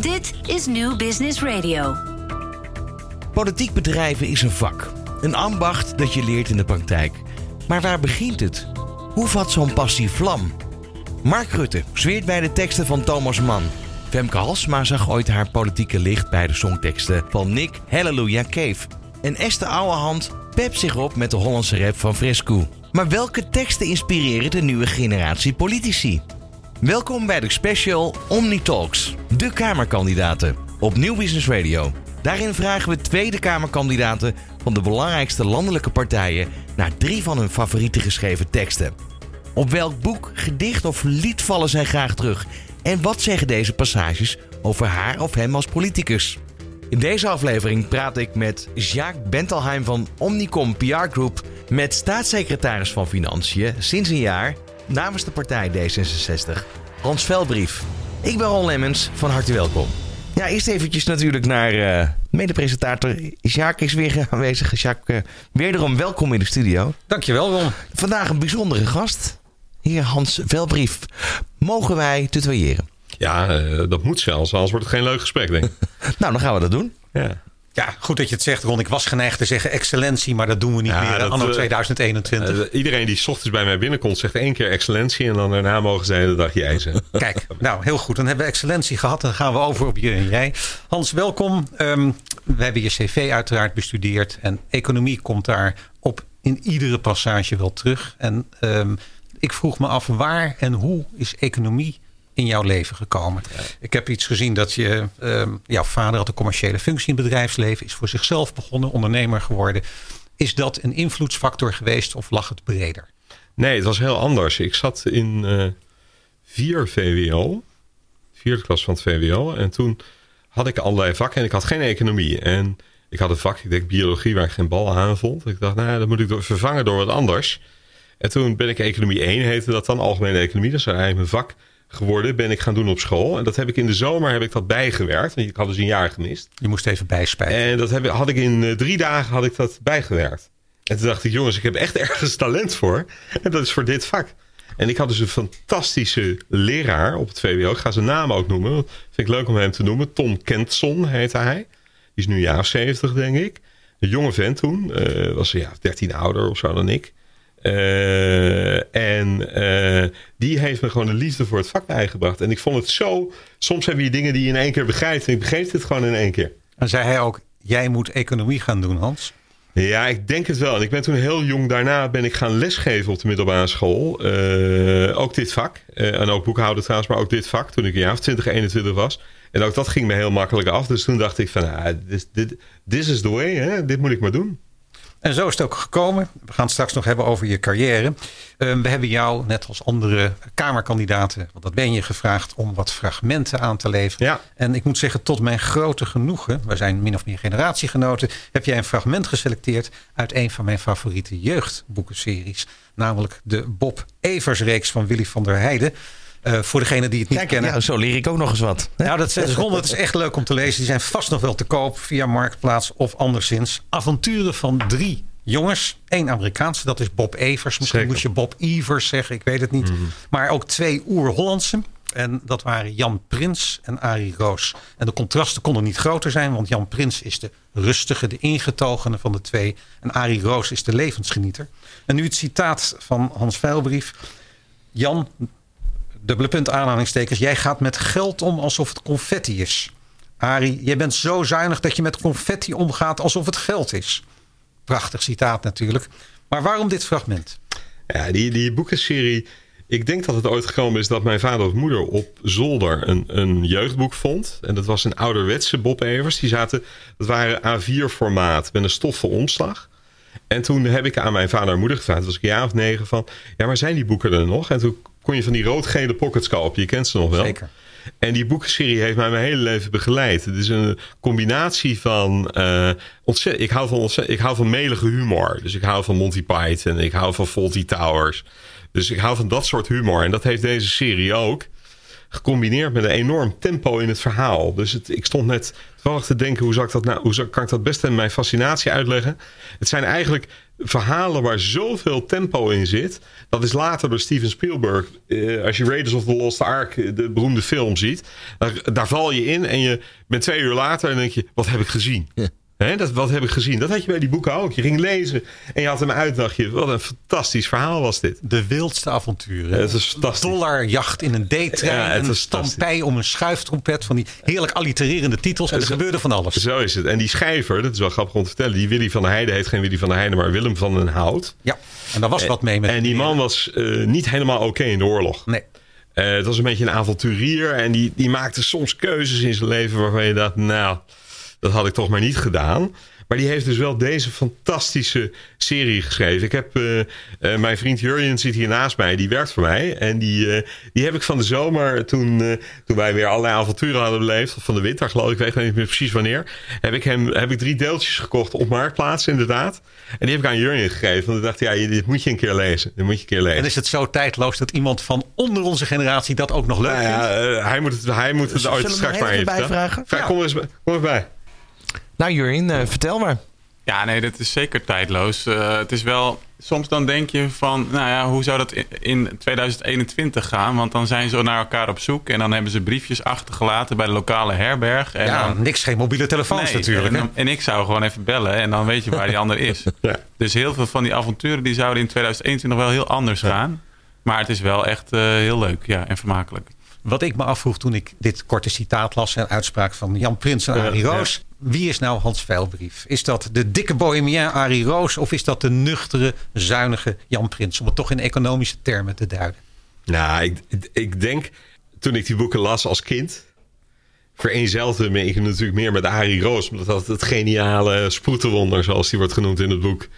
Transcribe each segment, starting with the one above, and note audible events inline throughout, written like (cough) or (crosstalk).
Dit is New Business Radio. Politiek bedrijven is een vak. Een ambacht dat je leert in de praktijk. Maar waar begint het? Hoe vat zo'n passie vlam? Mark Rutte zweert bij de teksten van Thomas Mann. Femke Halsma zag ooit haar politieke licht bij de songteksten van Nick Hallelujah Cave. En Esther Ouwehand pept zich op met de Hollandse rap van Fresco. Maar welke teksten inspireren de nieuwe generatie politici? Welkom bij de special Omni Talks, de Kamerkandidaten, op Nieuw Business Radio. Daarin vragen we Tweede Kamerkandidaten van de belangrijkste landelijke partijen naar drie van hun favoriete geschreven teksten. Op welk boek, gedicht of lied vallen zij graag terug? En wat zeggen deze passages over haar of hem als politicus? In deze aflevering praat ik met Jacques Bentelheim van Omnicom PR Group, met staatssecretaris van Financiën sinds een jaar namens de partij D66, Hans Velbrief. Ik ben Ron Lemmens, van harte welkom. Ja, eerst eventjes natuurlijk naar uh, medepresentator Jacques is weer aanwezig. Jacques, uh, wederom welkom in de studio. Dankjewel Ron. Vandaag een bijzondere gast, heer Hans Velbrief. Mogen wij tutoyeren? Ja, uh, dat moet zelfs, anders wordt het geen leuk gesprek, denk ik. (laughs) nou, dan gaan we dat doen. Ja. Ja, goed dat je het zegt, Ron. Ik was geneigd te zeggen excellentie, maar dat doen we niet ja, meer. Dat, anno 2021. Uh, iedereen die s ochtends bij mij binnenkomt, zegt één keer excellentie. En dan daarna mogen ze de hele dag jij zeggen. (laughs) Kijk, nou heel goed. Dan hebben we excellentie gehad. Dan gaan we over op je en jij. Hans, welkom. Um, we hebben je cv uiteraard bestudeerd. En economie komt daar op in iedere passage wel terug. En um, ik vroeg me af, waar en hoe is economie in jouw leven gekomen. Ik heb iets gezien dat je, uh, jouw vader had een commerciële functie in het bedrijfsleven, is voor zichzelf begonnen, ondernemer geworden. Is dat een invloedsfactor geweest of lag het breder? Nee, het was heel anders. Ik zat in uh, vier VWO, vierde klas van het VWO. En toen had ik allerlei vakken en ik had geen economie. En ik had een vak, ik denk biologie, waar ik geen bal aan vond. Ik dacht, nou, dat moet ik vervangen door wat anders. En toen ben ik economie 1, heette dat dan, algemene economie. Dat is eigenlijk mijn vak geworden, ben ik gaan doen op school. En dat heb ik in de zomer heb ik dat bijgewerkt. Want ik had dus een jaar gemist. Je moest even bijspijten. En dat heb, had ik in uh, drie dagen had ik dat bijgewerkt. En toen dacht ik, jongens, ik heb echt (laughs) ergens talent voor. En dat is voor dit vak. En ik had dus een fantastische leraar op het VWO. Ik ga zijn naam ook noemen. Vind ik leuk om hem te noemen. Tom Kentson heette hij. Die is nu jaar 70, denk ik. Een jonge vent toen. Uh, was ja, 13 ouder of zo dan ik. Uh, en uh, die heeft me gewoon een liefde voor het vak bijgebracht. En ik vond het zo. Soms heb je dingen die je in één keer begrijpt. En ik begreep het gewoon in één keer. En zei hij ook: Jij moet economie gaan doen, Hans? Ja, ik denk het wel. En ik ben toen heel jong daarna ben ik gaan lesgeven op de middelbare school. Uh, ook dit vak. en ook boekhouden trouwens, maar ook dit vak. Toen ik een jaar of 20, 21 was. En ook dat ging me heel makkelijk af. Dus toen dacht ik van, ah, this, this is the way. Hè? Dit moet ik maar doen. En zo is het ook gekomen. We gaan het straks nog hebben over je carrière. Uh, we hebben jou, net als andere Kamerkandidaten, want dat ben je gevraagd om wat fragmenten aan te leveren. Ja. En ik moet zeggen, tot mijn grote genoegen, we zijn min of meer generatiegenoten, heb jij een fragment geselecteerd uit een van mijn favoriete jeugdboekenseries. Namelijk de Bob Evers-reeks van Willy van der Heijden. Uh, voor degene die het niet Kijk, kennen. Ja, zo leer ik ook nog eens wat. (laughs) Nou, dat is, dat is echt leuk om te lezen. Die zijn vast nog wel te koop via Marktplaats of anderszins. Avonturen van drie jongens. Eén Amerikaanse, dat is Bob Evers. Misschien moet je Bob Evers zeggen, ik weet het niet. Mm. Maar ook twee oer-Hollandse. En dat waren Jan Prins en Arie Roos. En de contrasten konden niet groter zijn, want Jan Prins is de rustige, de ingetogene van de twee. En Arie Roos is de levensgenieter. En nu het citaat van Hans Veilbrief. Jan, dubbele punt aanhalingstekens. Jij gaat met geld om alsof het confetti is. Arie, jij bent zo zuinig dat je met confetti omgaat alsof het geld is. Prachtig citaat natuurlijk. Maar waarom dit fragment? Ja, die, die boekenserie. Ik denk dat het ooit gekomen is dat mijn vader of moeder op zolder een, een jeugdboek vond. En dat was een ouderwetse Bob Evers. Die zaten, dat waren A4 formaat met een stoffen omslag. En toen heb ik aan mijn vader en moeder gevraagd, was ik een jaar of negen, van ja, maar zijn die boeken er nog? En toen kon je van die rood-gele pockets kopen. Je kent ze nog wel. Zeker. En die boekenserie heeft mij mijn hele leven begeleid. Het is een combinatie van. Uh, ontzettend, ik, hou van ontzettend, ik hou van melige humor. Dus ik hou van Monty Python. Ik hou van Fawlty Towers. Dus ik hou van dat soort humor. En dat heeft deze serie ook. Gecombineerd met een enorm tempo in het verhaal. Dus het, ik stond net toevallig te denken, hoe, ik dat nou, hoe kan ik dat best in mijn fascinatie uitleggen? Het zijn eigenlijk verhalen waar zoveel tempo in zit. Dat is later door Steven Spielberg. Eh, als je Raiders of the Lost Ark, eh, de beroemde film, ziet. Daar, daar val je in en je bent twee uur later en denk je, wat heb ik gezien? Hè, dat, wat heb ik gezien? Dat had je bij die boeken ook. Je ging lezen en je had hem uit. dacht je, wat een fantastisch verhaal was dit. De wildste avonturen. Ja, het is fantastisch. Dollarjacht in een D-trein. Ja, het een stampij om een schuiftrompet. Van die heerlijk allitererende titels. En er gebeurde van alles. Zo is het. En die schrijver, dat is wel grappig om te vertellen. Die Willy van der Heijden heet geen Willy van der Heijden, maar Willem van den Hout. Ja, en daar was wat mee met En die man was eh, niet helemaal oké in de oorlog. Nee. Eh, het was een beetje een avonturier. En die, die maakte soms keuzes in zijn leven waarvan je dacht, nou, dat had ik toch maar niet gedaan. Maar die heeft dus wel deze fantastische serie geschreven. Ik heb uh, uh, mijn vriend Jurjen zit hier naast mij, die werkt voor mij. En die, uh, die heb ik van de zomer, toen, toen wij weer allerlei avonturen hadden beleefd, of van de winter geloof ik, ik weet niet meer precies wanneer, heb ik hem heb ik drie deeltjes gekocht op Marktplaats inderdaad. En die heb ik aan Jurjen gegeven. Want ik dacht, ja, dit moet je een keer lezen. Dit moet je een keer lezen. En is het zo tijdloos dat iemand van onder onze generatie dat ook nog leuk nou ja, vindt? hij moet het, hij moet het ooit straks maar even bijvragen. Vraag, kom, eens, kom eens bij. Nou Jurien, uh, vertel maar. Ja, nee, dat is zeker tijdloos. Uh, het is wel, soms dan denk je van, nou ja, hoe zou dat in 2021 gaan? Want dan zijn ze naar elkaar op zoek en dan hebben ze briefjes achtergelaten bij de lokale herberg. En ja, dan, niks, geen mobiele telefoons nee, natuurlijk. En, en, ik zou gewoon even bellen en dan weet je waar die (laughs) ander is. Ja. Dus heel veel van die avonturen die zouden in 2021 wel heel anders gaan. Maar het is wel echt uh, heel leuk ja, en vermakelijk. Wat ik me afvroeg toen ik dit korte citaat las en uitspraak van Jan Prins en Arie Roos. Wie is nou Hans Veilbrief? Is dat de dikke bohemien Arie Roos of is dat de nuchtere, zuinige Jan Prins? Om het toch in economische termen te duiden. Nou, ik, ik denk toen ik die boeken las als kind. Vereenzelfde me ik natuurlijk meer met Arie Roos. Omdat dat het geniale sproetenwonder, zoals die wordt genoemd in het boek,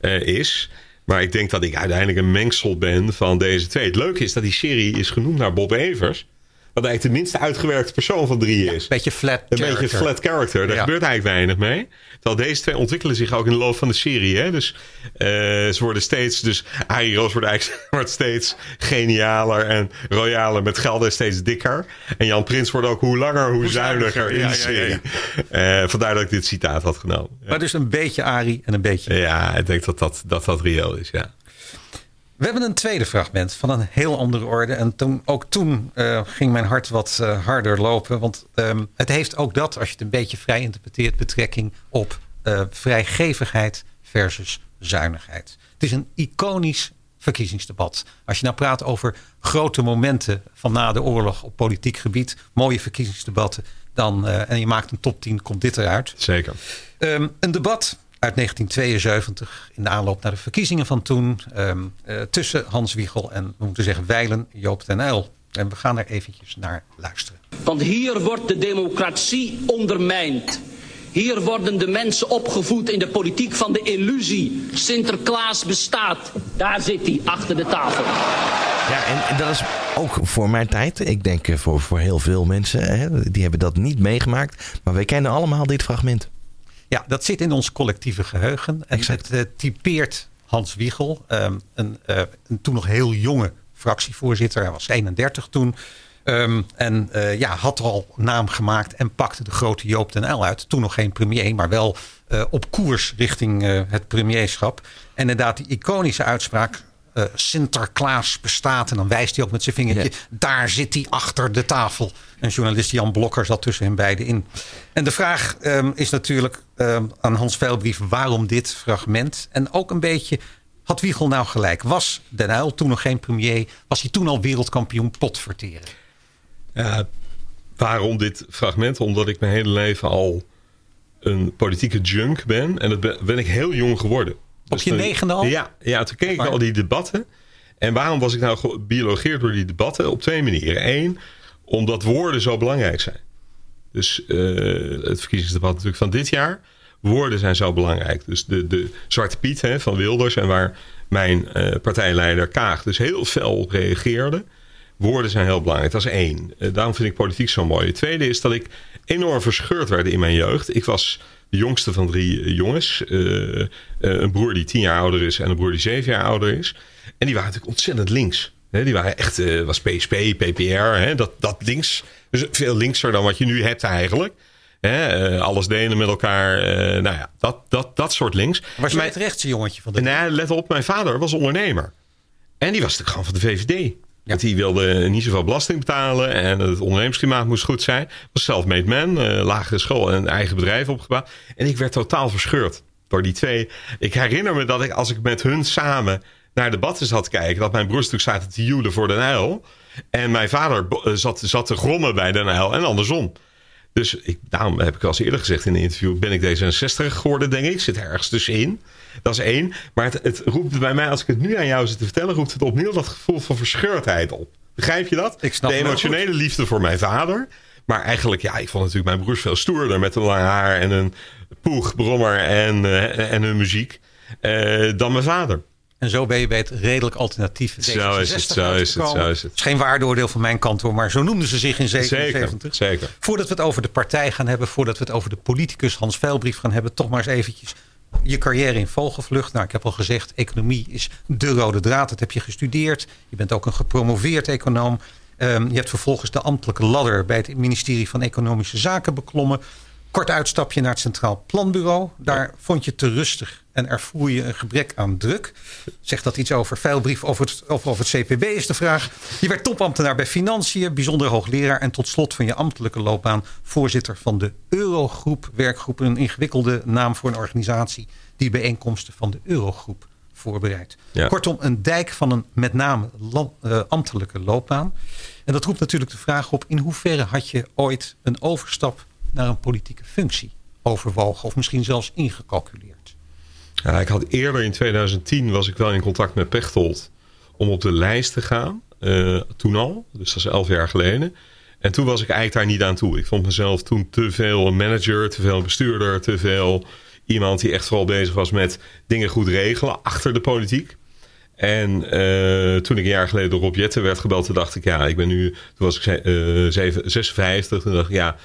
uh, is. Maar ik denk dat ik uiteindelijk een mengsel ben van deze twee. Het leuke is dat die serie is genoemd naar Bob Evers. Wat eigenlijk de minste uitgewerkte persoon van drieën is. Een beetje flat Een character. beetje flat character. Daar gebeurt eigenlijk weinig mee. Terwijl deze twee ontwikkelen zich ook in de loop van de serie. Hè? Dus eh, ze worden steeds... Dus Harry Roos wordt eigenlijk (laughs) wordt steeds genialer en royaler. Met gelden steeds dikker. En Jan Prins wordt ook hoe langer, hoe, zuiniger in de ja, serie. Eh, vandaar dat ik dit citaat had genomen. Maar dus een beetje Arie en een beetje. ja ik denk dat dat, dat, dat reëel is, ja. We hebben een tweede fragment van een heel andere orde. En toen, ook toen eh, ging mijn hart wat eh, harder lopen. Want ehm, het heeft ook dat, als je het een beetje vrij interpreteert, betrekking op eh, vrijgevigheid versus zuinigheid. Het is een iconisch verkiezingsdebat. Als je nou praat over grote momenten van na de oorlog op politiek gebied, mooie verkiezingsdebatten, dan, en je maakt een top 10, komt dit eruit. Zeker. Ehm, een debat uit 1972 in de aanloop naar de verkiezingen van toen. ehm, eh, tussen Hans Wiegel en we moeten zeggen Weilen Joop den Uyl. En we gaan er eventjes naar luisteren. Want hier wordt de democratie ondermijnd. Hier worden de mensen opgevoed in de politiek van de illusie. Sinterklaas bestaat. Daar zit hij, achter de tafel. Ja, en, en dat is ook voor mijn tijd. Ik denk eh, voor, voor heel veel mensen. Hè, die hebben dat niet meegemaakt. Maar wij kennen allemaal dit fragment. Ja, dat zit in ons collectieve geheugen. En Exact. het eh, typeert Hans Wiegel, ehm, een, eh, een toen nog heel jonge fractievoorzitter. Hij was 31 toen. Ehm, en eh, ja, had al naam gemaakt en pakte de grote Joop den Uyl uit. Toen nog geen premier, maar wel op koers richting het premierschap. En inderdaad, die iconische uitspraak. Eh, Sinterklaas bestaat. En dan wijst hij ook met zijn vingertje. Daar zit hij achter de tafel. En journalist Jan Blokker zat tussen hen beiden in. En de vraag ehm, is natuurlijk ehm, aan Hans Veilbrief. Waarom dit fragment? En ook een beetje. Had Wiegel nou gelijk? Was Den Uyl toen nog geen premier? Was hij toen al wereldkampioen potverteren? Waarom dit fragment? Omdat ik mijn hele leven al een politieke junk ben. En dat ben, ben ik heel jong geworden. Op je toen- negende al? Ja, ja, toen keek ik al die debatten. En waarom was ik nou gebiologeerd door die debatten? Op twee manieren. Eén, omdat woorden zo belangrijk zijn. Dus eh, het verkiezingsdebat natuurlijk van dit jaar. Woorden zijn zo belangrijk. Dus de, de Zwarte Piet hè, van Wilders en waar mijn eh, partijleider Kaag dus heel fel op reageerde. Woorden zijn heel belangrijk. Dat is één. Eh, daarom vind ik politiek zo mooi. Het tweede is dat ik enorm verscheurd werd in mijn jeugd. Ik was de jongste van drie eh, jongens. Eh, eh, een broer die tien jaar ouder is en een broer die zeven jaar ouder is. En die waren natuurlijk ontzettend links. Hè, die waren echt, was PSP, PPR, hè, dat, dat links. Dus veel linkser dan wat je nu hebt eigenlijk. Alles delen met elkaar. nou ja, dat, dat, dat soort links. Was je Mijn- het rechtse jongetje van de... Nee, let op, mijn vader was ondernemer. En die was natuurlijk gewoon van de VVD. Want die wilde niet zoveel belasting betalen. En het ondernemersklimaat moest goed zijn. Was self-made man, eh, lagere school en eigen bedrijf opgebouwd. En ik werd totaal verscheurd door die twee. Ik herinner me dat ik, als ik met hun samen naar debatten zat kijken... dat mijn broers natuurlijk zaten te joelen voor Den Uyl. En mijn vader eh, zat, zat te grommen bij Den en andersom. Dus ik, daarom heb ik al eerder gezegd in een interview... ben ik D66 geworden, denk ik. Ik zit ergens tussenin. Dat is één. Maar het, het roept bij mij, als ik het nu aan jou zit te vertellen... roept het opnieuw dat gevoel van verscheurdheid op. Begrijp je dat? Ik snap De emotionele liefde voor mijn vader. Maar eigenlijk, ja, ik vond natuurlijk mijn broers veel stoerder... met een lang haar en een poeg, brommer en, eh, en hun muziek... eh, dan mijn vader. En zo ben je bij het redelijk alternatief Zo is het, zo is het, zo is het. is geen waardeoordeel van mijn kant hoor, maar zo noemden ze zich in 77. Zeker, zeker. Voordat we het over de partij gaan hebben, voordat we het over de politicus Hans Veilbrief gaan hebben, toch maar eens eventjes je carrière in vogelvlucht. Nou, ik heb al gezegd, economie is de rode draad. Dat heb je gestudeerd. Je bent ook een gepromoveerd econoom. Ehm, je hebt vervolgens de ambtelijke ladder bij het ministerie van Economische Zaken beklommen. Kort uitstapje naar het Centraal Planbureau. Daar vond je te rustig en ervoer je een gebrek aan druk. Zegt dat iets over Veilbrief over het, of over het CPB is de vraag. Je werd topambtenaar bij Financiën, bijzonder hoogleraar... en tot slot van je ambtelijke loopbaan voorzitter van de Eurogroep werkgroep. Een ingewikkelde naam voor een organisatie die bijeenkomsten van de Eurogroep voorbereidt. Ja. Kortom, een dijk van een met name eh, ambtelijke loopbaan. En dat roept natuurlijk de vraag op... in hoeverre had je ooit een overstap naar een politieke functie overwogen... of misschien zelfs ingecalculeerd? Ja, ik had eerder in 2010 was ik wel in contact met Pechtold om op de lijst te gaan. Eh, toen al, dus dat is elf jaar geleden. En toen was ik eigenlijk daar niet aan toe. Ik vond mezelf toen te veel manager, te veel bestuurder, te veel iemand die echt vooral bezig was met dingen goed regelen achter de politiek. En eh, toen ik een jaar geleden door Rob Jetten werd gebeld, toen dacht ik, ja, ik ben nu, toen was ik ze- eh, zeven- 56, toen dacht ik, ja,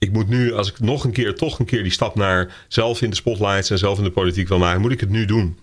ik moet nu, als ik nog een keer, toch een keer die stap naar zelf in de spotlights en zelf in de politiek wil maken, moet ik het nu doen.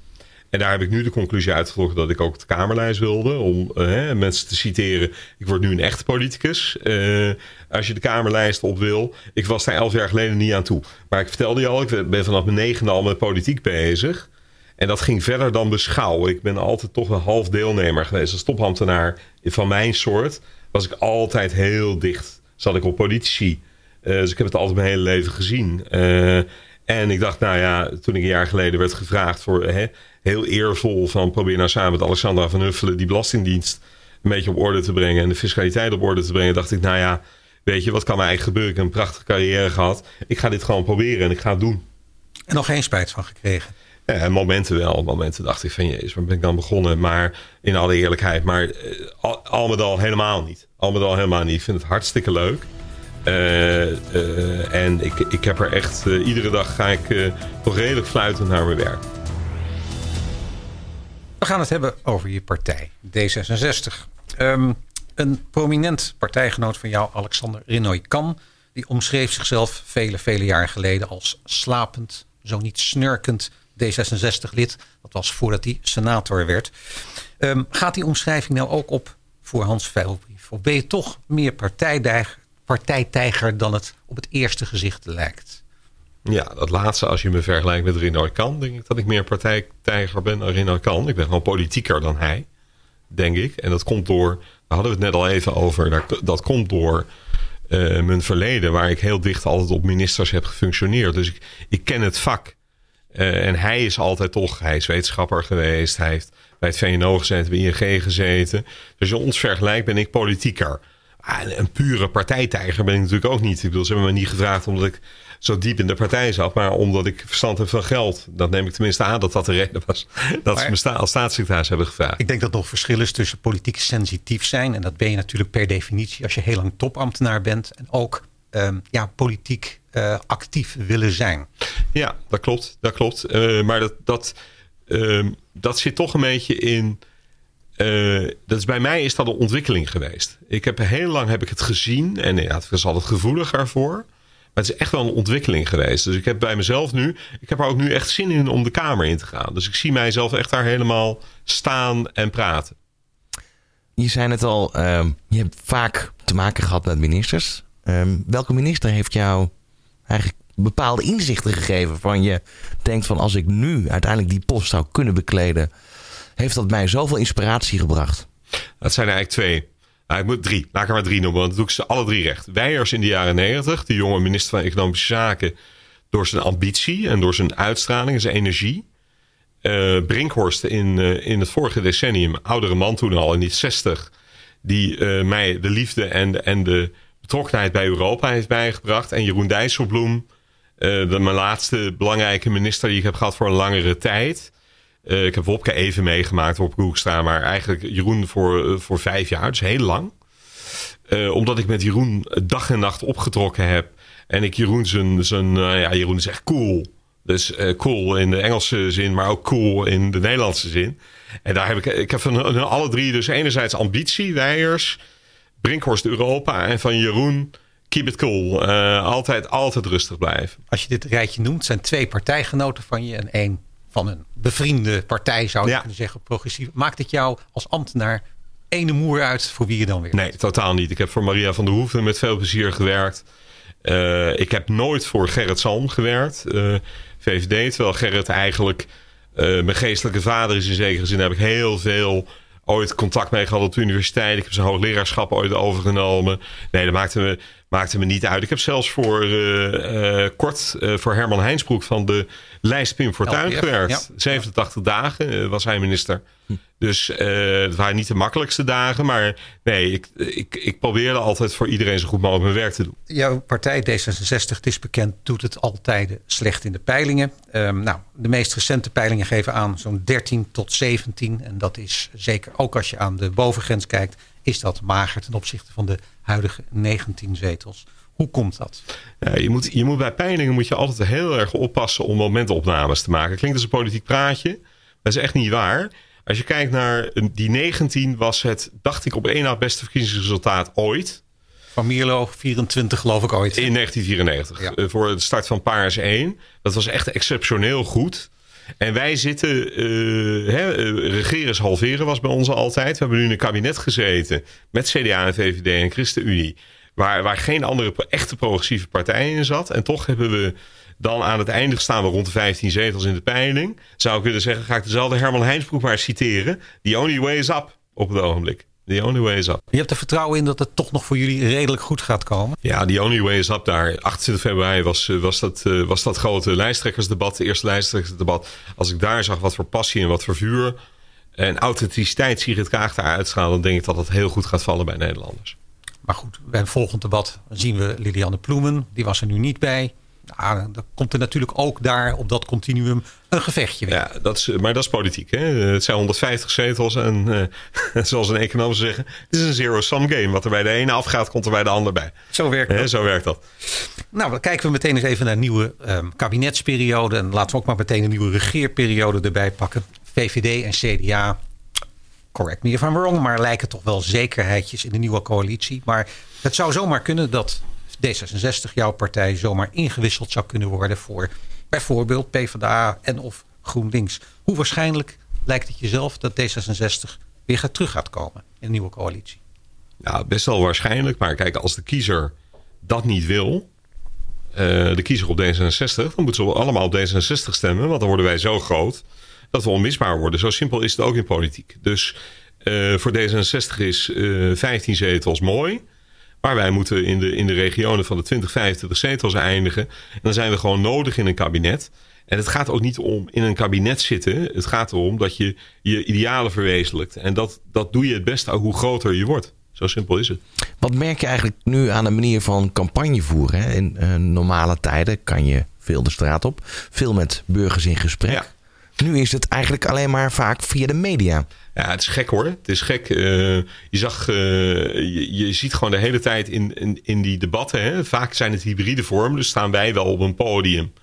En daar heb ik nu de conclusie uitgetrokken dat ik ook de Kamerlijst wilde. Om eh, mensen te citeren. Ik word nu een echt politicus. Eh, als je de Kamerlijst op wil. Ik was daar elf jaar geleden niet aan toe. Maar ik vertelde je al, ik ben vanaf mijn negende al met politiek bezig. En dat ging verder dan beschouwen. Ik ben altijd toch wel half deelnemer geweest. Als topambtenaar van mijn soort was ik altijd heel dicht. Zat ik op politici. Eh, dus ik heb het altijd mijn hele leven gezien. Eh, en ik dacht, nou ja, toen ik een jaar geleden werd gevraagd voor hè, heel eervol van probeer nou samen met Alexandra van Huffelen die belastingdienst een beetje op orde te brengen en de fiscaliteit op orde te brengen, dacht ik, nou ja, weet je, wat kan mij eigenlijk gebeuren? Ik heb een prachtige carrière gehad. Ik ga dit gewoon proberen en ik ga het doen. En nog geen spijt van gekregen. Ja, momenten wel. Momenten dacht ik van, jezus, waar ben ik dan begonnen? Maar in alle eerlijkheid, maar eh, al, al met al helemaal niet. Al met al helemaal niet. Ik vind het hartstikke leuk. Eh, eh, en ik, ik heb er echt, eh, iedere dag ga ik toch redelijk fluitend naar mijn werk. We gaan het hebben over je partij, D66. Ehm, een prominent partijgenoot van jou, Alexander Renoy-Kan... die omschreef zichzelf vele, vele jaren geleden als slapend, zo niet snurkend D66-lid. Dat was voordat hij senator werd. Ehm, gaat die omschrijving nou ook op voor Hans Veilbrief? Of ben je toch meer partijtijger, partijtijger dan het op het eerste gezicht lijkt? Ja, dat laatste, als je me vergelijkt met Renoy Kan, denk ik dat ik meer partijtijger ben dan Renoy Kan. Ik ben gewoon politieker dan hij, denk ik. En dat komt door, daar hadden we het net al even over, dat, dat komt door eh, mijn verleden, waar ik heel dicht altijd op ministers heb gefunctioneerd. Dus ik, ik ken het vak. Eh, en hij is altijd toch, hij is wetenschapper geweest, hij heeft bij het VNO gezeten, bij ING gezeten. Dus als je ons vergelijkt, ben ik politieker. En een pure partijtijger ben ik natuurlijk ook niet. Ik bedoel, ze hebben me niet gevraagd omdat ik zo diep in de partij zat, maar omdat ik verstand heb van geld. Dat neem ik tenminste aan dat dat de reden was. Dat ze me sta- als staatssecretaris hebben gevraagd. Ik denk dat er nog verschil is tussen politiek sensitief zijn. En dat ben je natuurlijk per definitie als je heel lang topambtenaar bent. En ook ehm, ja, politiek eh, actief willen zijn. Ja, dat klopt. Dat klopt. Eh, maar dat, dat, ehm, dat zit toch een beetje in. Eh, dat is, bij mij is dat een ontwikkeling geweest. Ik heb heel lang heb ik het gezien en ja, het was altijd gevoeliger voor. Maar het is echt wel een ontwikkeling geweest. Dus ik heb bij mezelf nu, ik heb er ook nu echt zin in om de kamer in te gaan. Dus ik zie mijzelf echt daar helemaal staan en praten. je zei het al, ehm, je hebt vaak te maken gehad met ministers. Ehm, welke minister heeft jou eigenlijk bepaalde inzichten gegeven van je denkt van als ik nu uiteindelijk die post zou kunnen bekleden, heeft dat mij zoveel inspiratie gebracht? Dat zijn er eigenlijk twee. Nou, ik moet drie. Laat ik er maar drie noemen, want dan doe ik ze alle drie recht. Weijers in de jaren negentig, de jonge minister van Economische Zaken, door zijn ambitie en door zijn uitstraling en zijn energie. Uh, Brinkhorst in, uh, in het vorige decennium, oudere man toen al, in die 60, die uh, mij de liefde en, en de betrokkenheid bij Europa heeft bijgebracht. En Jeroen Dijsselbloem, de, mijn laatste belangrijke minister die ik heb gehad voor een langere tijd. Ik heb Wopke even meegemaakt, Wopke Hoekstra, maar eigenlijk Jeroen voor, voor vijf jaar, dus heel lang. omdat ik met Jeroen dag en nacht opgetrokken heb. En ik Jeroen zijn, zijn ja, Jeroen is echt cool. Dus cool in de Engelse zin, maar ook cool in de Nederlandse zin. En daar heb ik, ik heb van alle drie dus enerzijds ambitie, Weijers, Brinkhorst Europa en van Jeroen keep it cool. Altijd, altijd rustig blijven. Als je dit rijtje noemt, zijn twee partijgenoten van je en één van een bevriende partij zou je kunnen zeggen, progressief. Maakt het jou als ambtenaar ene moer uit voor wie je dan weer? Nee, totaal niet. Ik heb voor Maria van der Hoeven met veel plezier gewerkt. Uh, ik heb nooit voor Gerrit Salm gewerkt. Uh, VVD. Terwijl Gerrit eigenlijk uh, mijn geestelijke vader is in zekere zin. Heb ik heel veel ooit contact mee gehad op de universiteit. Ik heb zijn hoogleraarschap ooit overgenomen. Nee, dat maakte me, maakte me niet uit. Ik heb zelfs voor uh, uh, kort voor Herman Heinsbroek van de lijst Pim Fortuyn gewerkt. Ja. 87 dagen was hij minister. Hm. Dus het waren niet de makkelijkste dagen. Maar nee, ik, ik, ik probeerde altijd voor iedereen zo goed mogelijk mijn werk te doen. Jouw partij D66, het is bekend, doet het altijd slecht in de peilingen. Um, nou, de meest recente peilingen geven aan zo'n 13 tot 17. En dat is zeker ook als je aan de bovengrens kijkt, is dat mager ten opzichte van de huidige 19 zetels. Hoe komt dat? Ja, je, moet, je moet bij peilingen moet je altijd heel erg oppassen om momentopnames te maken. Klinkt als een politiek praatje. Dat is echt niet waar. Als je kijkt naar die 19 was het, dacht ik, op één na het beste verkiezingsresultaat ooit. Van Mierlo, 24 geloof ik ooit. In 1994. Ja. Uh, voor de start van Paars 1. Dat was echt exceptioneel goed. En wij zitten, uh, hè, is halveren was bij ons altijd. We hebben nu in een kabinet gezeten met CDA en VVD en ChristenUnie. Waar, waar geen andere echte progressieve partij in zat. En toch hebben we dan aan het einde staan we rond de 15 zetels in de peiling. Zou ik willen zeggen, ga ik dezelfde Herman Heinsbroek maar citeren. The only way is up op het ogenblik. The only way is up. Je hebt er vertrouwen in dat het toch nog voor jullie redelijk goed gaat komen? Ja, the only way is up daar. 28 februari was, eh, was, dat, uh, was dat grote lijsttrekkersdebat. De eerste lijsttrekkersdebat. Als ik daar zag wat voor passie en wat voor vuur en authenticiteit Sigrid Kaag daar uitstralen... dan denk ik dat het heel goed gaat vallen bij Nederlanders. Maar goed, bij een volgend debat zien we Lilianne Ploemen. Die was er nu niet bij. Nou, dan komt er natuurlijk ook daar op dat continuum een gevechtje weer. Ja, dat is, maar dat is politiek. Hè? Het zijn 150 zetels en uh, (laughs) zoals een econoom zeggen, het is een zero-sum game. Wat er bij de ene afgaat, komt er bij de ander bij. Zo werkt dat. zo werkt dat. Nou, dan kijken we meteen eens even naar een nieuwe um, kabinetsperiode. En laten we ook maar meteen een nieuwe regeerperiode erbij pakken. VVD en CDA, correct me if I'm wrong, maar lijken toch wel zekerheidjes in de nieuwe coalitie. Maar het zou zomaar kunnen dat D66, jouw partij, zomaar ingewisseld zou kunnen worden voor bijvoorbeeld PvdA en of GroenLinks. Hoe waarschijnlijk lijkt het jezelf dat D66 weer gaat terug gaat komen in een nieuwe coalitie? Ja, best wel waarschijnlijk. Maar kijk, als de kiezer dat niet wil, uh, de kiezer op D66, dan moeten ze allemaal op D66 stemmen. Want dan worden wij zo groot dat we onmisbaar worden. Zo simpel is het ook in politiek. Dus uh, voor D66 is uh, 15 zetels mooi. Maar wij moeten in de, in de regionen van de 20, 25 zetels eindigen. En dan zijn we gewoon nodig in een kabinet. En het gaat ook niet om in een kabinet zitten. Het gaat erom dat je je idealen verwezenlijkt. En dat, dat doe je het beste hoe groter je wordt. Zo simpel is het. Wat merk je eigenlijk nu aan de manier van campagne voeren? In uh, normale tijden kan je veel de straat op. Veel met burgers in gesprek. Ja. Nu is het eigenlijk alleen maar vaak via de media. Ja, het is gek hoor. Het is gek. Uh, je, zag, uh, je, je, ziet gewoon de hele tijd in, in, in die debatten. Hè, vaak zijn het hybride vormen. Dus staan wij wel op een podium.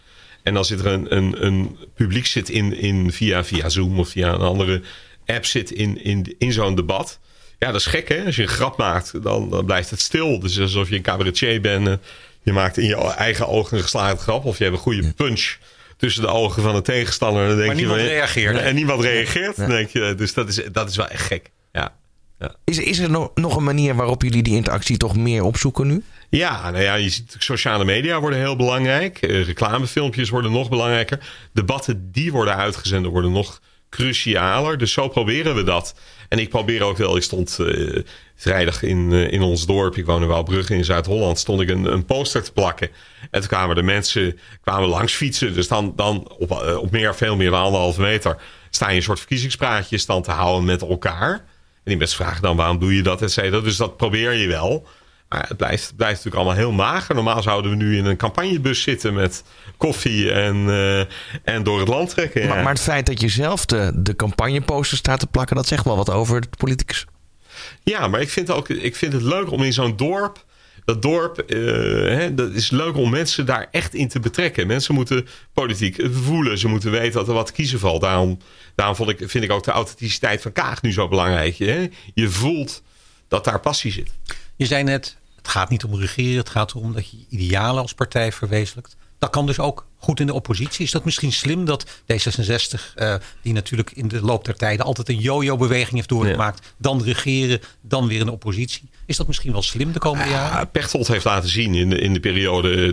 En dan zit er een, een, een publiek zit in, in via, via Zoom of via een andere app zit in, in, in zo'n debat. Ja, dat is gek hè. Als je een grap maakt, dan, dan blijft het stil. Dus alsof je een cabaretier bent. Je maakt in je eigen ogen een geslaagde grap. Of je hebt een goede punch tussen de ogen van de tegenstander. Dan denk maar niemand je, reageert. En niemand reageert. Denk je, dus dat is, dat is wel echt gek. Ja. Ja. Is, is er nog, nog een manier waarop jullie die interactie toch meer opzoeken nu? Ja, nou ja, je ziet sociale media worden heel belangrijk. Eh, reclamefilmpjes worden nog belangrijker. Debatten die worden uitgezonden worden nog crucialer. Dus zo proberen we dat. En ik probeer ook wel, ik stond eh, vrijdag in, eh, in ons dorp, ik woon in Waalbrugge in Zuid-Holland, stond ik een, een poster te plakken. En toen kwamen de mensen kwamen langs fietsen. Dus dan, dan op, eh, op meer, veel meer dan anderhalve meter sta je een soort verkiezingspraatje stand te houden met elkaar. En die mensen vragen dan waarom doe je dat, et cetera. Dus dat probeer je wel. Maar het blijft, het blijft natuurlijk allemaal heel mager. Normaal zouden we nu in een campagnebus zitten met koffie en, eh, en door het land trekken. ja. Maar, maar het feit dat je zelf de, de campagneposters staat te plakken, dat zegt wel wat over de politicus. Ja, maar ik vind, ook, ik vind het leuk om in zo'n dorp. Dat dorp, eh, hè, dat is leuk om mensen daar echt in te betrekken. Mensen moeten politiek voelen. Ze moeten weten dat er wat kiezen valt. Daarom, daarom vond ik, vind ik ook de authenticiteit van Kaag nu zo belangrijk. Hè? Je voelt dat daar passie zit. Je zei net, het gaat niet om regeren. Het gaat erom dat je idealen als partij verwezenlijkt. Dat kan dus ook goed in de oppositie. Is dat misschien slim dat D66, eh, die natuurlijk in de loop der tijden altijd een yo-yo-beweging heeft doorgemaakt, dan regeren, dan weer in de oppositie. Is dat misschien wel slim de komende jaren? Ja, Pechtold heeft laten zien in de, in de periode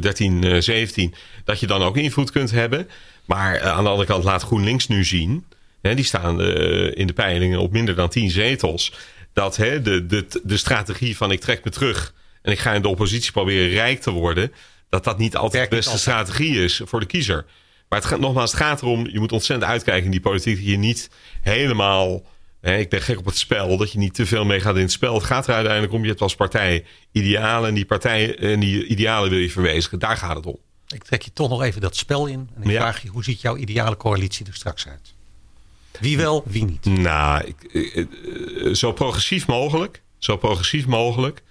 13-17 dat je dan ook invloed kunt hebben. Maar eh, aan de andere kant laat GroenLinks nu zien. Hè, die staan eh, in de peilingen op minder dan 10 zetels. Dat hè, de, de, de strategie van ik trek me terug en ik ga in de oppositie proberen rijk te worden. Dat dat niet altijd de beste strategie is voor de kiezer. Maar het gaat, nogmaals, het gaat erom, je moet ontzettend uitkijken in die politiek. Dat je niet helemaal, hè, ik ben gek op het spel, dat je niet te veel meegaat in het spel. Het gaat er uiteindelijk om, je hebt als partij idealen. En die, partij, en die idealen wil je verwezenlijken. Daar gaat het om. Ik trek je toch nog even dat spel in. En ik Ja. vraag je, hoe ziet jouw ideale coalitie er straks uit? Wie wel, wie niet? Nou, ik, eh, eh, zo progressief mogelijk. Zo progressief mogelijk.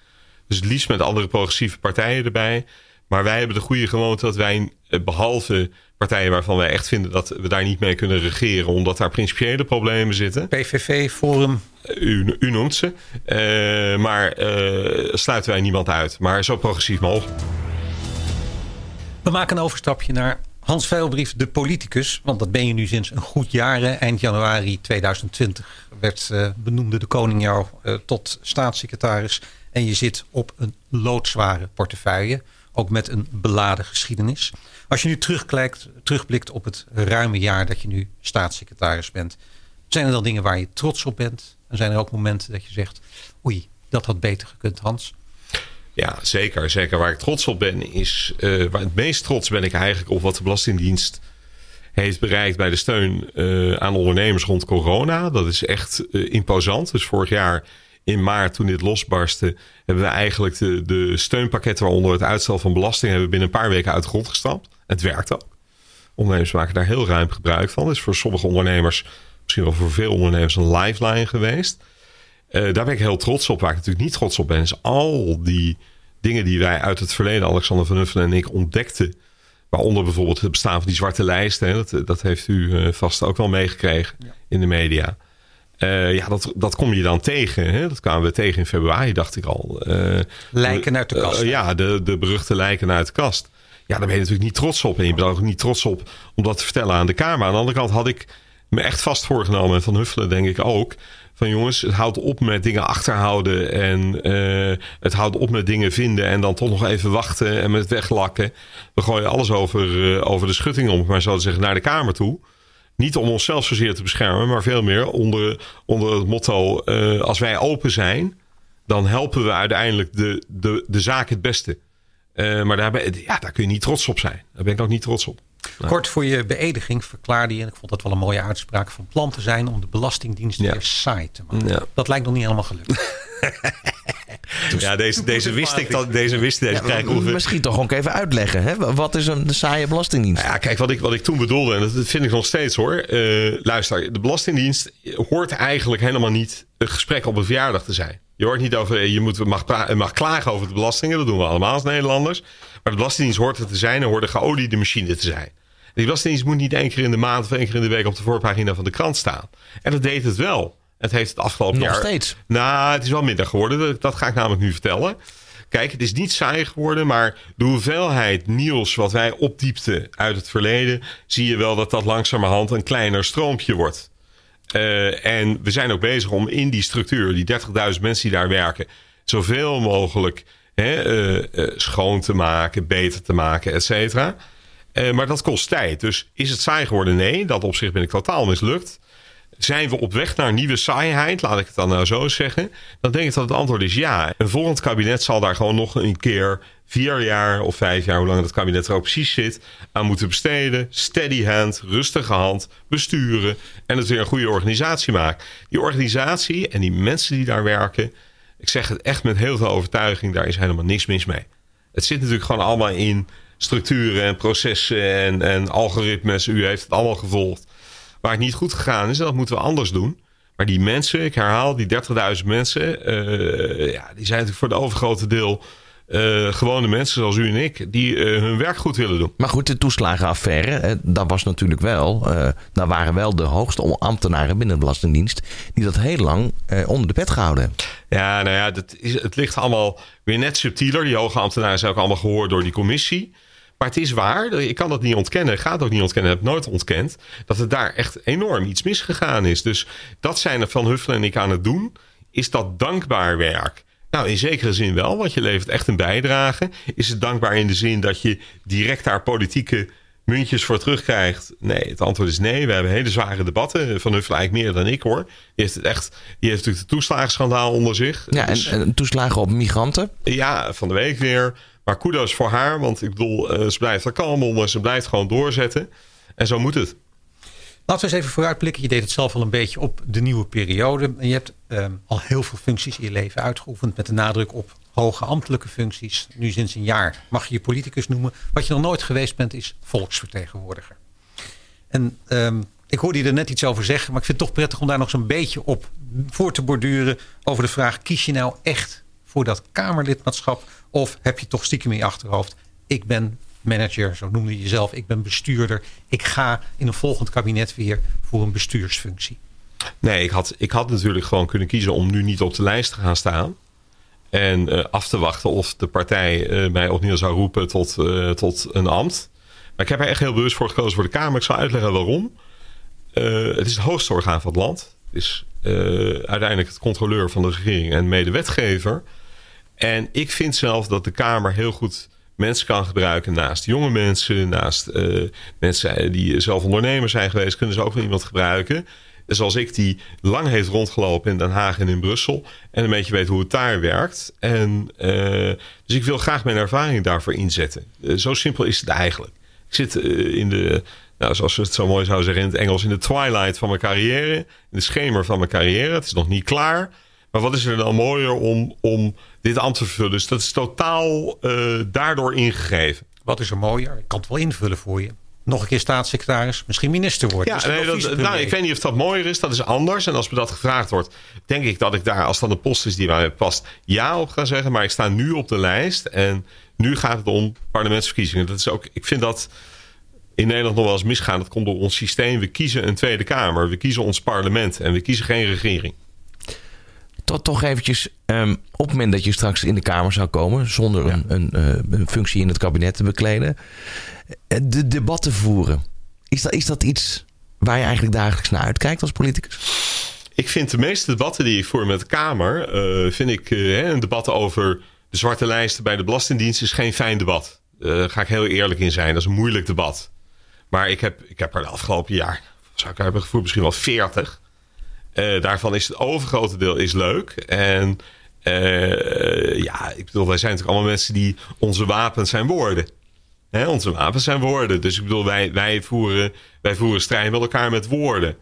Dus het liefst met andere progressieve partijen erbij. Maar wij hebben de goede gewoonte dat wij, eh, behalve partijen waarvan wij echt vinden dat we daar niet mee kunnen regeren, omdat daar principiële problemen zitten. PVV, Forum, U, u noemt ze. Maar sluiten wij niemand uit. Maar zo progressief mogelijk. We maken een overstapje naar Hans Veilbrief, de politicus. Want dat ben je nu sinds een goed jaar. Eind januari 2020 werd, eh, benoemde de koning jou eh, tot staatssecretaris. En je zit op een loodzware portefeuille. Ook met een beladen geschiedenis. Als je nu terugkijkt, terugblikt op het ruime jaar dat je nu staatssecretaris bent. Zijn er dan dingen waar je trots op bent? En zijn er ook momenten dat je zegt... oei, dat had beter gekund, Hans. Ja, zeker. Zeker waar ik trots op ben is... eh, waar het meest trots ben ik eigenlijk op wat de Belastingdienst heeft bereikt bij de steun eh, aan ondernemers rond corona. Dat is echt eh, imposant. Dus vorig jaar in maart toen dit losbarstte... hebben we eigenlijk de, de steunpakketten waaronder het uitstel van belasting... hebben binnen een paar weken uit de grond gestampt. Het werkt ook. Ondernemers maken daar heel ruim gebruik van. Het is voor sommige ondernemers, misschien wel voor veel ondernemers... een lifeline geweest. Eh, daar ben ik heel trots op. Waar ik natuurlijk niet trots op ben, is al die dingen die wij uit het verleden, Alexander van Huffelen en ik, ontdekten. Waaronder bijvoorbeeld het bestaan van die zwarte lijsten. Hè. Dat, dat heeft u eh, vast ook wel meegekregen in de media. Eh, ja, dat, dat kom je dan tegen. Hè. Dat kwamen we tegen in februari, dacht ik al. Lijken uit de kast. ja, de, de beruchte lijken uit de kast. Ja, daar ben je natuurlijk niet trots op. En je bent ook niet trots op om dat te vertellen aan de Kamer. Aan de andere kant had ik me echt vast voorgenomen. En Van Huffelen denk ik ook. Van jongens, het houdt op met dingen achterhouden. En eh, het houdt op met dingen vinden. En dan toch nog even wachten en met weglakken. We gooien alles over, eh, over de schutting om, maar zo te zeggen, naar de Kamer toe. Niet om onszelf zozeer te beschermen, maar veel meer onder, onder het motto: eh, als wij open zijn, dan helpen we uiteindelijk de, de, de zaak het beste. Eh, maar daar, ben, ja, daar kun je niet trots op zijn. Daar ben ik ook niet trots op. Kort voor je beëdiging verklaarde je, en ik vond dat wel een mooie uitspraak, van plan te zijn om de Belastingdienst Ja. weer saai te maken. Ja. Dat lijkt nog niet helemaal gelukt. (laughs) ja, deze, deze wist ik dat deze wist deze Ja, ongeveer- misschien toch ook even uitleggen. Hè? Wat is een de saaie belastingdienst? Ja, kijk, wat ik, wat ik toen bedoelde, en dat vind ik nog steeds hoor. Eh, luister, de Belastingdienst hoort eigenlijk helemaal niet een gesprek op een verjaardag te zijn. Je hoort niet over, je moet, mag, pra- mag klagen over de belastingen, dat doen we allemaal als Nederlanders. Maar de Belastingdienst hoort het te zijn en hoort een geoliede machine te zijn. Die Belastingdienst moet niet één keer in de maand of één keer in de week op de voorpagina van de krant staan. En dat deed het wel. Het heeft het afgelopen Nog jaar. steeds. Nou, het is wel minder geworden. Dat, dat ga ik namelijk nu vertellen. Kijk, het is niet saai geworden, maar de hoeveelheid nieuws wat wij opdiepten uit het verleden, zie je wel dat dat langzamerhand een kleiner stroompje wordt. Uh, en we zijn ook bezig om in die structuur, die 30.000 mensen die daar werken, zoveel mogelijk hè, uh, uh, schoon te maken, beter te maken, et cetera. maar dat kost tijd. Dus is het saai geworden? Nee, dat op zich ben ik totaal mislukt. Zijn we op weg naar nieuwe saaiheid? Laat ik het dan nou zo zeggen. Dan denk ik dat het antwoord is ja. Een volgend kabinet zal daar gewoon nog een keer vier jaar of vijf jaar, hoe lang het kabinet er ook precies zit, aan moeten besteden. Steady hand, rustige hand, besturen en het weer een goede organisatie maken. Die organisatie en die mensen die daar werken, ik zeg het echt met heel veel overtuiging, daar is helemaal niks mis mee. Het zit natuurlijk gewoon allemaal in structuren en processen en, en algoritmes. U heeft het allemaal gevolgd. Waar het niet goed gegaan is, en dat moeten we anders doen. Maar die mensen, ik herhaal, die 30.000 mensen, uh, ja, die zijn natuurlijk voor het overgrote deel uh, gewone mensen zoals u en ik, die uh, hun werk goed willen doen. Maar goed, de toeslagenaffaire, dat was natuurlijk wel, uh, daar waren wel de hoogste ambtenaren binnen de Belastingdienst die dat heel lang onder de pet gehouden Ja, nou ja, dat is, het ligt allemaal weer net subtieler. Die hoge ambtenaren zijn ook allemaal gehoord door die commissie. Maar het is waar, ik kan dat niet ontkennen, ik ga het ook niet ontkennen, heb nooit ontkend, dat het daar echt enorm iets misgegaan is. Dus dat zijn er Van Huffelen en ik aan het doen. Is dat dankbaar werk? Nou, in zekere zin wel, want je levert echt een bijdrage. Is het dankbaar in de zin dat je direct daar politieke muntjes voor terugkrijgt? Nee, het antwoord is nee. We hebben hele zware debatten. Van Huffelen eigenlijk meer dan ik hoor. Die heeft het echt, die heeft natuurlijk de toeslagenschandaal onder zich. Ja, dus, en, toeslagen op migranten? Ja, van de week weer. Maar kudos voor haar, want ik bedoel, uh, ze blijft er kalm onder. Ze blijft gewoon doorzetten. En zo moet het. Laten we eens even vooruitblikken. Je deed het zelf al een beetje op de nieuwe periode. Je hebt um, al heel veel functies in je leven uitgeoefend met de nadruk op hoge ambtelijke functies. Nu sinds een jaar mag je je politicus noemen. Wat je nog nooit geweest bent is volksvertegenwoordiger. En um, ik hoorde je er net iets over zeggen, maar ik vind het toch prettig om daar nog zo'n beetje op voor te borduren over de vraag: kies je nou echt voor dat Kamerlidmaatschap? Of heb je toch stiekem in je achterhoofd: ik ben manager, zo noemde je jezelf, ik ben bestuurder. Ik ga in een volgend kabinet weer voor een bestuursfunctie. Nee, ik had, ik had natuurlijk gewoon kunnen kiezen om nu niet op de lijst te gaan staan. En uh, af te wachten of de partij uh, mij opnieuw zou roepen tot, uh, tot een ambt. Maar ik heb er echt heel bewust voor gekozen voor de Kamer. Ik zal uitleggen waarom. het is het hoogste orgaan van het land. Het is uiteindelijk het controleur van de regering en medewetgever. En ik vind zelf dat de Kamer heel goed mensen kan gebruiken. Naast jonge mensen, naast mensen die zelf ondernemer zijn geweest, kunnen ze ook wel iemand gebruiken zoals ik, die lang heeft rondgelopen in Den Haag en in Brussel. En een beetje weet hoe het daar werkt. En, uh, dus ik wil graag mijn ervaring daarvoor inzetten. Uh, zo simpel is het eigenlijk. Ik zit in de, nou, zoals we het zo mooi zouden zeggen in het Engels, in de twilight van mijn carrière. In de schemer van mijn carrière. Het is nog niet klaar. Maar wat is er dan mooier om, om dit ambt te vervullen? Dus dat is totaal daardoor ingegeven. Wat is er mooier? Ik kan het wel invullen voor je nog een keer staatssecretaris, misschien minister worden. Ja, nee, dat, nou, ik weet niet of dat mooier is. Dat is anders. En als me dat gevraagd wordt, denk ik dat ik daar, als dat een post is die mij past, ja op ga zeggen. Maar ik sta nu op de lijst en nu gaat het om parlementsverkiezingen. Dat is ook, ik vind dat in Nederland nog wel eens misgaan. Dat komt door ons systeem. We kiezen een Tweede Kamer, we kiezen ons parlement en we kiezen geen regering. Toch eventjes, um, op het moment dat je straks in de Kamer zou komen, zonder een, een, uh, een functie in het kabinet te bekleden eh, de debatten voeren. Is dat, is dat iets waar je eigenlijk dagelijks naar uitkijkt als politicus? Ik vind de meeste debatten die ik voer met de Kamer, uh, vind ik uh, een debat over de zwarte lijsten bij de Belastingdienst is geen fijn debat. Daar ga ik heel eerlijk in zijn. Dat is een moeilijk debat. Maar ik heb, ik heb er de afgelopen jaar, zou ik hebben gevoerd, misschien wel 40. Daarvan is het overgrote deel is leuk. En ja, ik bedoel, wij zijn natuurlijk allemaal mensen die onze wapens zijn woorden onze wapens zijn woorden. Dus ik bedoel, wij, wij, voeren, wij voeren strijd met elkaar met woorden.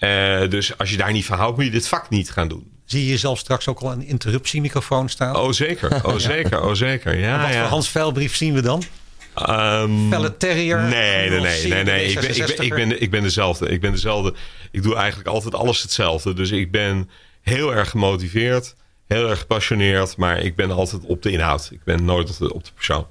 Uh, dus als je daar niet van houdt, moet je dit vak niet gaan doen. Zie je jezelf straks ook al een interruptiemicrofoon staan? Oh zeker, oh (laughs) zeker, oh zeker. Ja, wat ja. voor Hans Veilbrief zien we dan? Um, Felle Terrier? Nee, nee, nee. nee, nee. Ik, ben, ik, ben, ik, ben, ik ben dezelfde. Ik ben dezelfde. Ik doe eigenlijk altijd alles hetzelfde. Dus ik ben heel erg gemotiveerd, heel erg gepassioneerd. Maar ik ben altijd op de inhoud. Ik ben nooit op de, op de persoon.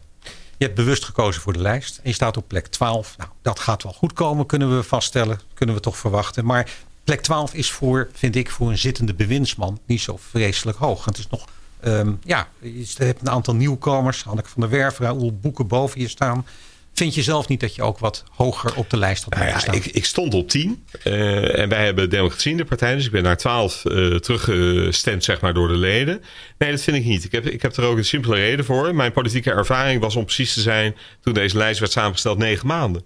Je hebt bewust gekozen voor de lijst. En je staat op plek 12. Nou, dat gaat wel goed komen, kunnen we vaststellen. Kunnen we toch verwachten. Maar plek 12 is voor, vind ik, voor een zittende bewindsman niet zo vreselijk hoog. Het is nog, um, ja, je hebt een aantal nieuwkomers. Hanneke van der Werf, Raoul Boeken boven je staan. vind je zelf niet dat je ook wat hoger op de lijst had nou ja, staan? Ik, ik, stond op 10 uh, en wij hebben Democratie in de partij, dus ik ben naar 12 uh, teruggestemd zeg maar, door de leden. Nee, dat vind ik niet. Ik heb, ik heb er ook een simpele reden voor. Mijn politieke ervaring was om precies te zijn toen deze lijst werd samengesteld negen maanden.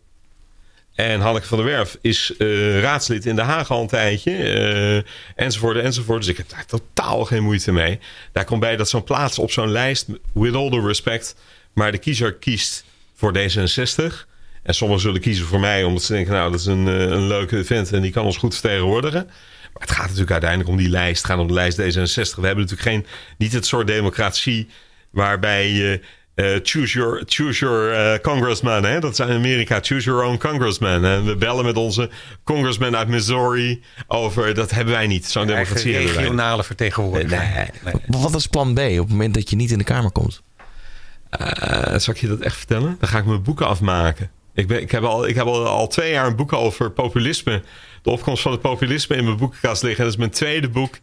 En Hanneke van der Werf is uh, raadslid in Den Haag al een tijdje. Uh, enzovoort, enzovoort. Dus ik heb daar totaal geen moeite mee. Daar komt bij dat zo'n plaats op zo'n lijst, with all the respect, maar de kiezer kiest voor D66. En sommigen zullen kiezen voor mij omdat ze denken, nou, dat is een, een leuke vent en die kan ons goed vertegenwoordigen. Maar het gaat natuurlijk uiteindelijk om die lijst. Het gaat om de lijst D66. We hebben natuurlijk geen, niet het soort democratie waarbij je uh, choose your, choose your uh, congressman. Hè? Dat is in Amerika. Choose your own congressman. En we bellen met onze congressman uit Missouri over. Dat hebben wij niet. Zo'n democratie hebben wij. regionale vertegenwoordiger. Nee, nee. Wat is plan B op het moment dat je niet in de Kamer komt? Uh, zal ik je dat echt vertellen? Dan ga ik mijn boeken afmaken. Ik, ben, ik heb, al, ik heb al, al twee jaar een boek over populisme. De opkomst van het populisme in mijn boekenkast liggen. Dat is mijn tweede boek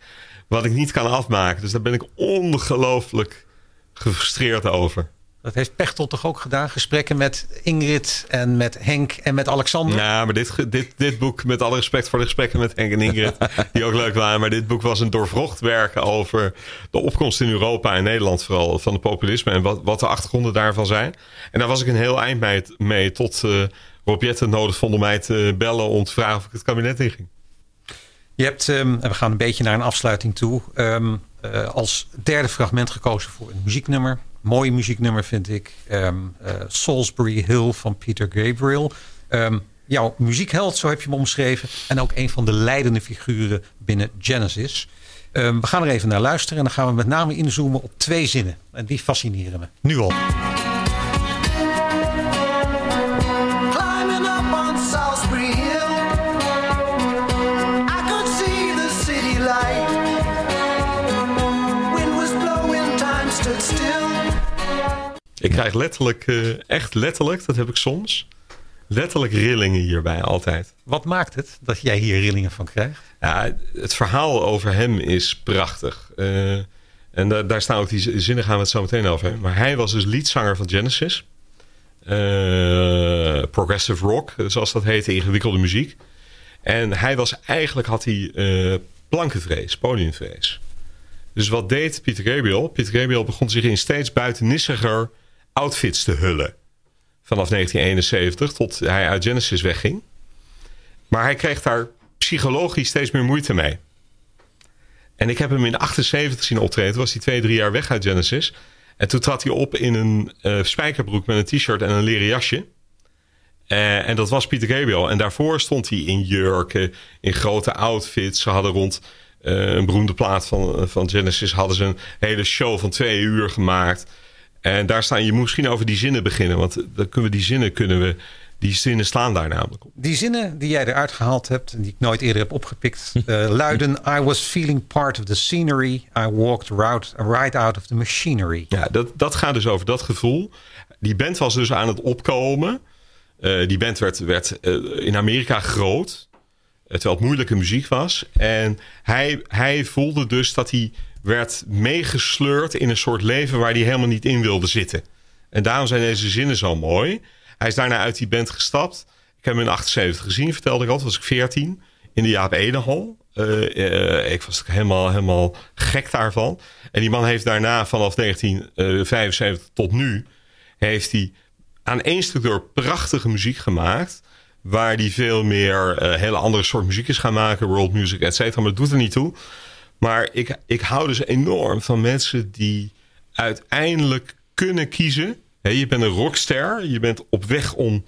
wat ik niet kan afmaken. Dus daar ben ik ongelooflijk gefrustreerd over. Dat heeft Pechtel toch ook gedaan? Gesprekken met Ingrid en met Henk en met Alexander? Ja, maar dit, dit, dit boek, met alle respect voor de gesprekken met Henk en Ingrid, (laughs) die ook leuk waren. Maar dit boek was een doorvrocht werk over de opkomst in Europa en Nederland vooral van het populisme en wat, wat de achtergronden daarvan zijn. En daar was ik een heel eind mee, mee tot uh, Rob Jetten nodig vond om mij te bellen om te vragen of ik het kabinet inging. Je hebt, um, en we gaan een beetje naar een afsluiting toe, um, uh, als derde fragment gekozen voor een muzieknummer. Mooi muzieknummer vind ik. Um, uh, Salisbury Hill van Peter Gabriel. Um, jouw muziekheld, zo heb je hem omschreven. En ook een van de leidende figuren binnen Genesis. Um, we gaan er even naar luisteren. En dan gaan we met name inzoomen op twee zinnen. En die fascineren me. Nu al. Ik krijg letterlijk, uh, echt letterlijk, dat heb ik soms, letterlijk rillingen hierbij altijd. Wat maakt het dat jij hier rillingen van krijgt? Ja, het verhaal over hem is prachtig. Uh, en da daar staan ook die zinnen, gaan we het zo meteen over hebben. Maar hij was dus leadzanger van Genesis. Uh, progressive rock, zoals dat heette, ingewikkelde muziek. En hij was eigenlijk, had hij plankenvrees, podiumvrees. Dus wat deed Pieter Gabriel? Pieter Gabriel begon zich in steeds buitennissiger outfits te hullen. Vanaf 1971 tot hij uit Genesis wegging. Maar hij kreeg daar psychologisch steeds meer moeite mee. En ik heb hem in 78 zien optreden. Was hij twee, drie jaar weg uit Genesis. En toen trad hij op in een uh, spijkerbroek met een t-shirt en een leren jasje. Uh, en dat was Pieter Gabriel. En daarvoor stond hij in jurken, in grote outfits. Ze hadden rond uh, een beroemde plaat van, van Genesis... hadden ze een hele show van twee uur gemaakt... En daar staan je moet misschien over die zinnen beginnen. Want dan kunnen we die zinnen kunnen we. Die zinnen staan daar namelijk op. Die zinnen die jij eruit gehaald hebt. En die ik nooit eerder heb opgepikt. Uh, luiden. I was feeling part of the scenery. I walked right, right out of the machinery. Ja, dat, dat gaat dus over dat gevoel. Die band was dus aan het opkomen. Uh, die band werd, werd uh, in Amerika groot. Terwijl het moeilijke muziek was. En hij, hij voelde dus dat hij werd meegesleurd in een soort leven waar hij helemaal niet in wilde zitten. En daarom zijn deze zinnen zo mooi. Hij is daarna uit die band gestapt. Ik heb hem in 78 gezien, vertelde ik al. was ik 14 in de Jaap Edenhal. Uh, uh, ik was helemaal, helemaal gek daarvan. En die man heeft daarna vanaf 1975 tot nu... heeft hij aan één stuk door prachtige muziek gemaakt... waar hij veel meer hele andere soort muziek is gaan maken. World music, et cetera. Maar dat doet er niet toe. Maar ik, ik hou dus enorm van mensen die uiteindelijk kunnen kiezen. He, je bent een rockster. Je bent op weg om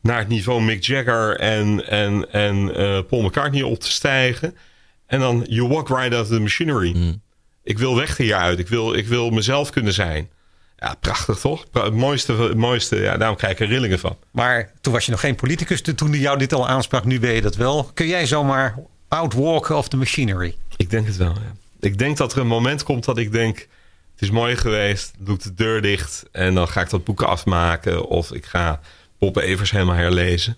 naar het niveau Mick Jagger en, en, en uh, Paul McCartney op te stijgen. En dan you walk right out of the machinery. Mm. Ik wil weg hieruit. Ik wil, ik wil mezelf kunnen zijn. Ja, prachtig toch? Het mooiste, het mooiste ja, daarom krijg ik er rillingen van. Maar toen was je nog geen politicus. Toen die jou dit al aansprak, nu ben je dat wel. Kun jij zomaar outwalken of the machinery? Ik denk het wel, ja. Ik denk dat er een moment komt dat ik denk... het is mooi geweest, doe ik de deur dicht... en dan ga ik dat boeken afmaken... of ik ga Bob Evers helemaal herlezen.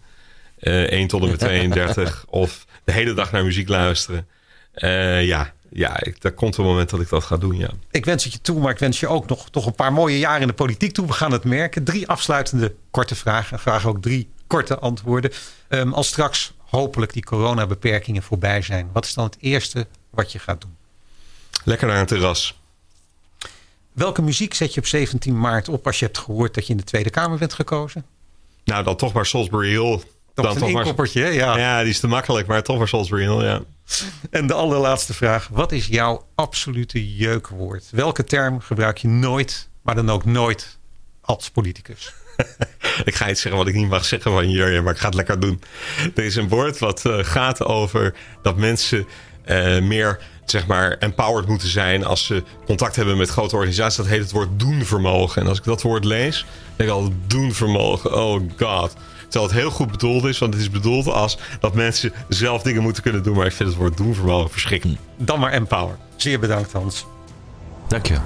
Uh, 1 tot en met 32. (laughs) of de hele dag naar muziek luisteren. Uh, ja, ja, ik, daar komt een moment dat ik dat ga doen, ja. Ik wens het je toe, maar ik wens je ook nog toch een paar mooie jaren in de politiek toe. We gaan het merken. Drie afsluitende korte vragen. En graag ook drie korte antwoorden. Um, als straks hopelijk die coronabeperkingen voorbij zijn. Wat is dan het eerste wat je gaat doen? Lekker naar een terras. Welke muziek zet je op 17 maart op als je hebt gehoord dat je in de Tweede Kamer bent gekozen? Nou, dan toch maar Salisbury Hill. Dat dan is een inkoppertje, hè? Ja. ja, die is te makkelijk, maar toch maar Salisbury Hill, ja. En de allerlaatste vraag. Wat is jouw absolute jeukwoord? Welke term gebruik je nooit, maar dan ook nooit als politicus? (laughs) ik ga iets zeggen wat ik niet mag zeggen van Jurjen, maar ik ga het lekker doen. Er is een woord wat uh, gaat over dat mensen uh, meer zeg maar empowered moeten zijn als ze contact hebben met grote organisaties. Dat heet het woord doenvermogen. En als ik dat woord lees, denk ik al doenvermogen. Oh god. Terwijl het heel goed bedoeld is, want het is bedoeld als dat mensen zelf dingen moeten kunnen doen. Maar ik vind het woord doenvermogen verschrikkelijk. Dan maar empower. Zeer bedankt Hans. Dankjewel.